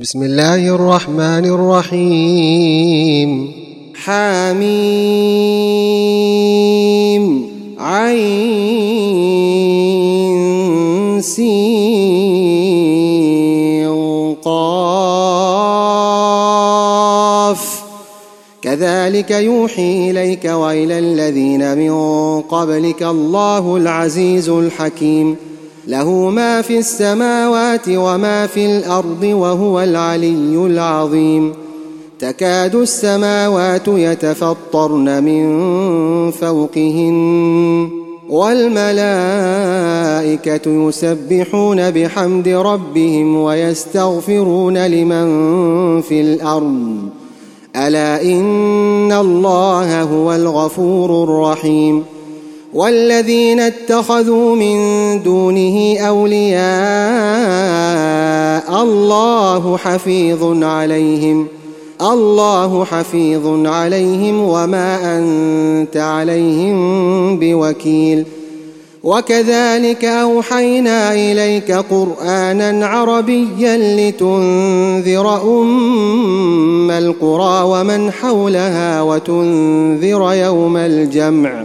بسم الله الرحمن الرحيم. حميم. عين. سين. قاف. كذلك يوحي إليك وإلى الذين من قبلك الله العزيز الحكيم. له ما في السماوات وما في الأرض وهو العلي العظيم. تكاد السماوات يتفطرن من فوقهن والملائكة يسبحون بحمد ربهم ويستغفرون لمن في الأرض. ألا إن الله هو الغفور الرحيم. والذين اتخذوا من دونه أولياء الله حفيظ عليهم الله حفيظ عليهم وما أنت عليهم بوكيل. وكذلك أوحينا إليك قرآنا عربيا لتنذر أم القرى ومن حولها وتنذر يوم الجمع.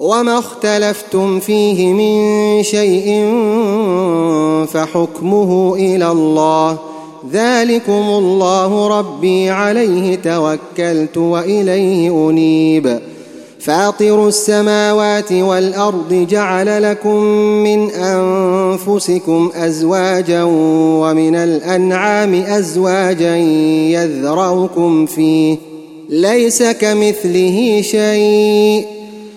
وما اختلفتم فيه من شيء فحكمه إلى الله ذلكم الله ربي عليه توكلت واليه انيب فاطر السماوات والارض جعل لكم من انفسكم ازواجا ومن الانعام ازواجا يذرؤكم فيه ليس كمثله شيء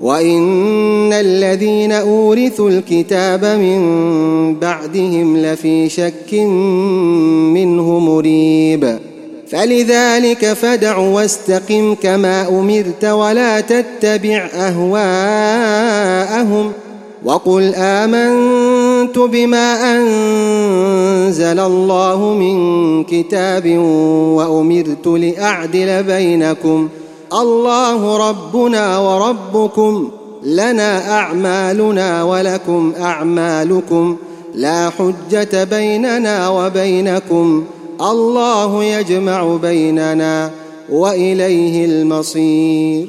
وان الذين اورثوا الكتاب من بعدهم لفي شك منه مريب فلذلك فدع واستقم كما امرت ولا تتبع اهواءهم وقل امنت بما انزل الله من كتاب وامرت لاعدل بينكم الله ربنا وربكم لنا أعمالنا ولكم أعمالكم لا حجة بيننا وبينكم الله يجمع بيننا وإليه المصير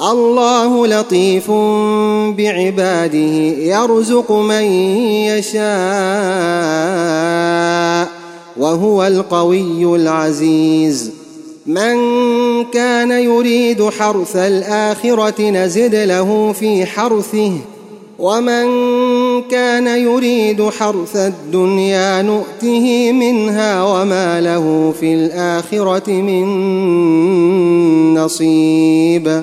الله لطيف بعباده يرزق من يشاء وهو القوي العزيز. من كان يريد حرث الآخرة نزد له في حرثه ومن كان يريد حرث الدنيا نؤته منها وما له في الآخرة من نصيب.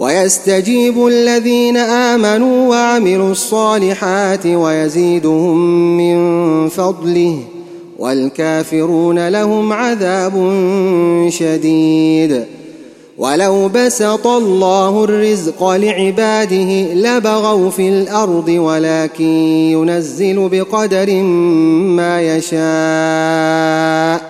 ويستجيب الذين آمنوا وعملوا الصالحات ويزيدهم من فضله والكافرون لهم عذاب شديد. ولو بسط الله الرزق لعباده لبغوا في الأرض ولكن ينزل بقدر ما يشاء.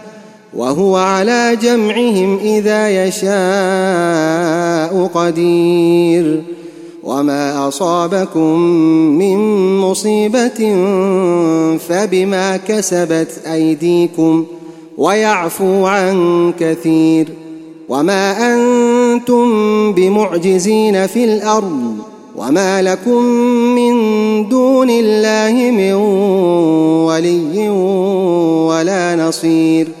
وهو على جمعهم إذا يشاء قدير. وما أصابكم من مصيبة فبما كسبت أيديكم ويعفو عن كثير. وما أنتم بمعجزين في الأرض وما لكم من دون الله من ولي ولا نصير.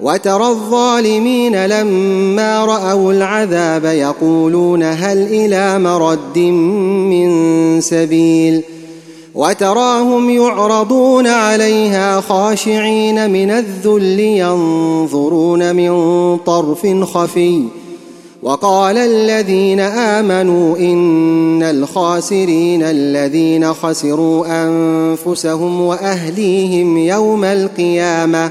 وترى الظالمين لما رأوا العذاب يقولون هل إلى مرد من سبيل وتراهم يعرضون عليها خاشعين من الذل ينظرون من طرف خفي وقال الذين آمنوا إن الخاسرين الذين خسروا أنفسهم وأهليهم يوم القيامة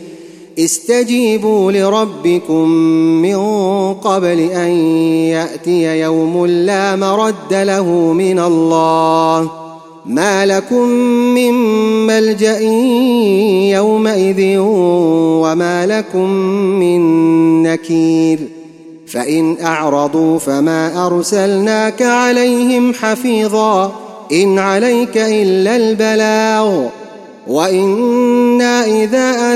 استجيبوا لربكم من قبل أن يأتي يوم لا مرد له من الله. ما لكم من ملجأ يومئذ وما لكم من نكير. فإن أعرضوا فما أرسلناك عليهم حفيظا. إن عليك إلا البلاغ. وإنا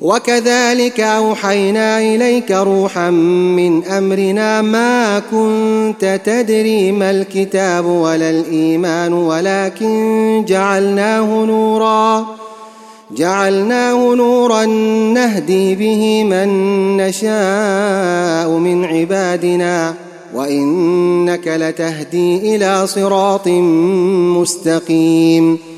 وكذلك أوحينا إليك روحا من أمرنا ما كنت تدري ما الكتاب ولا الإيمان ولكن جعلناه نورا. جعلناه نورا نهدي به من نشاء من عبادنا. وإنك لتهدي إلى صراط مستقيم.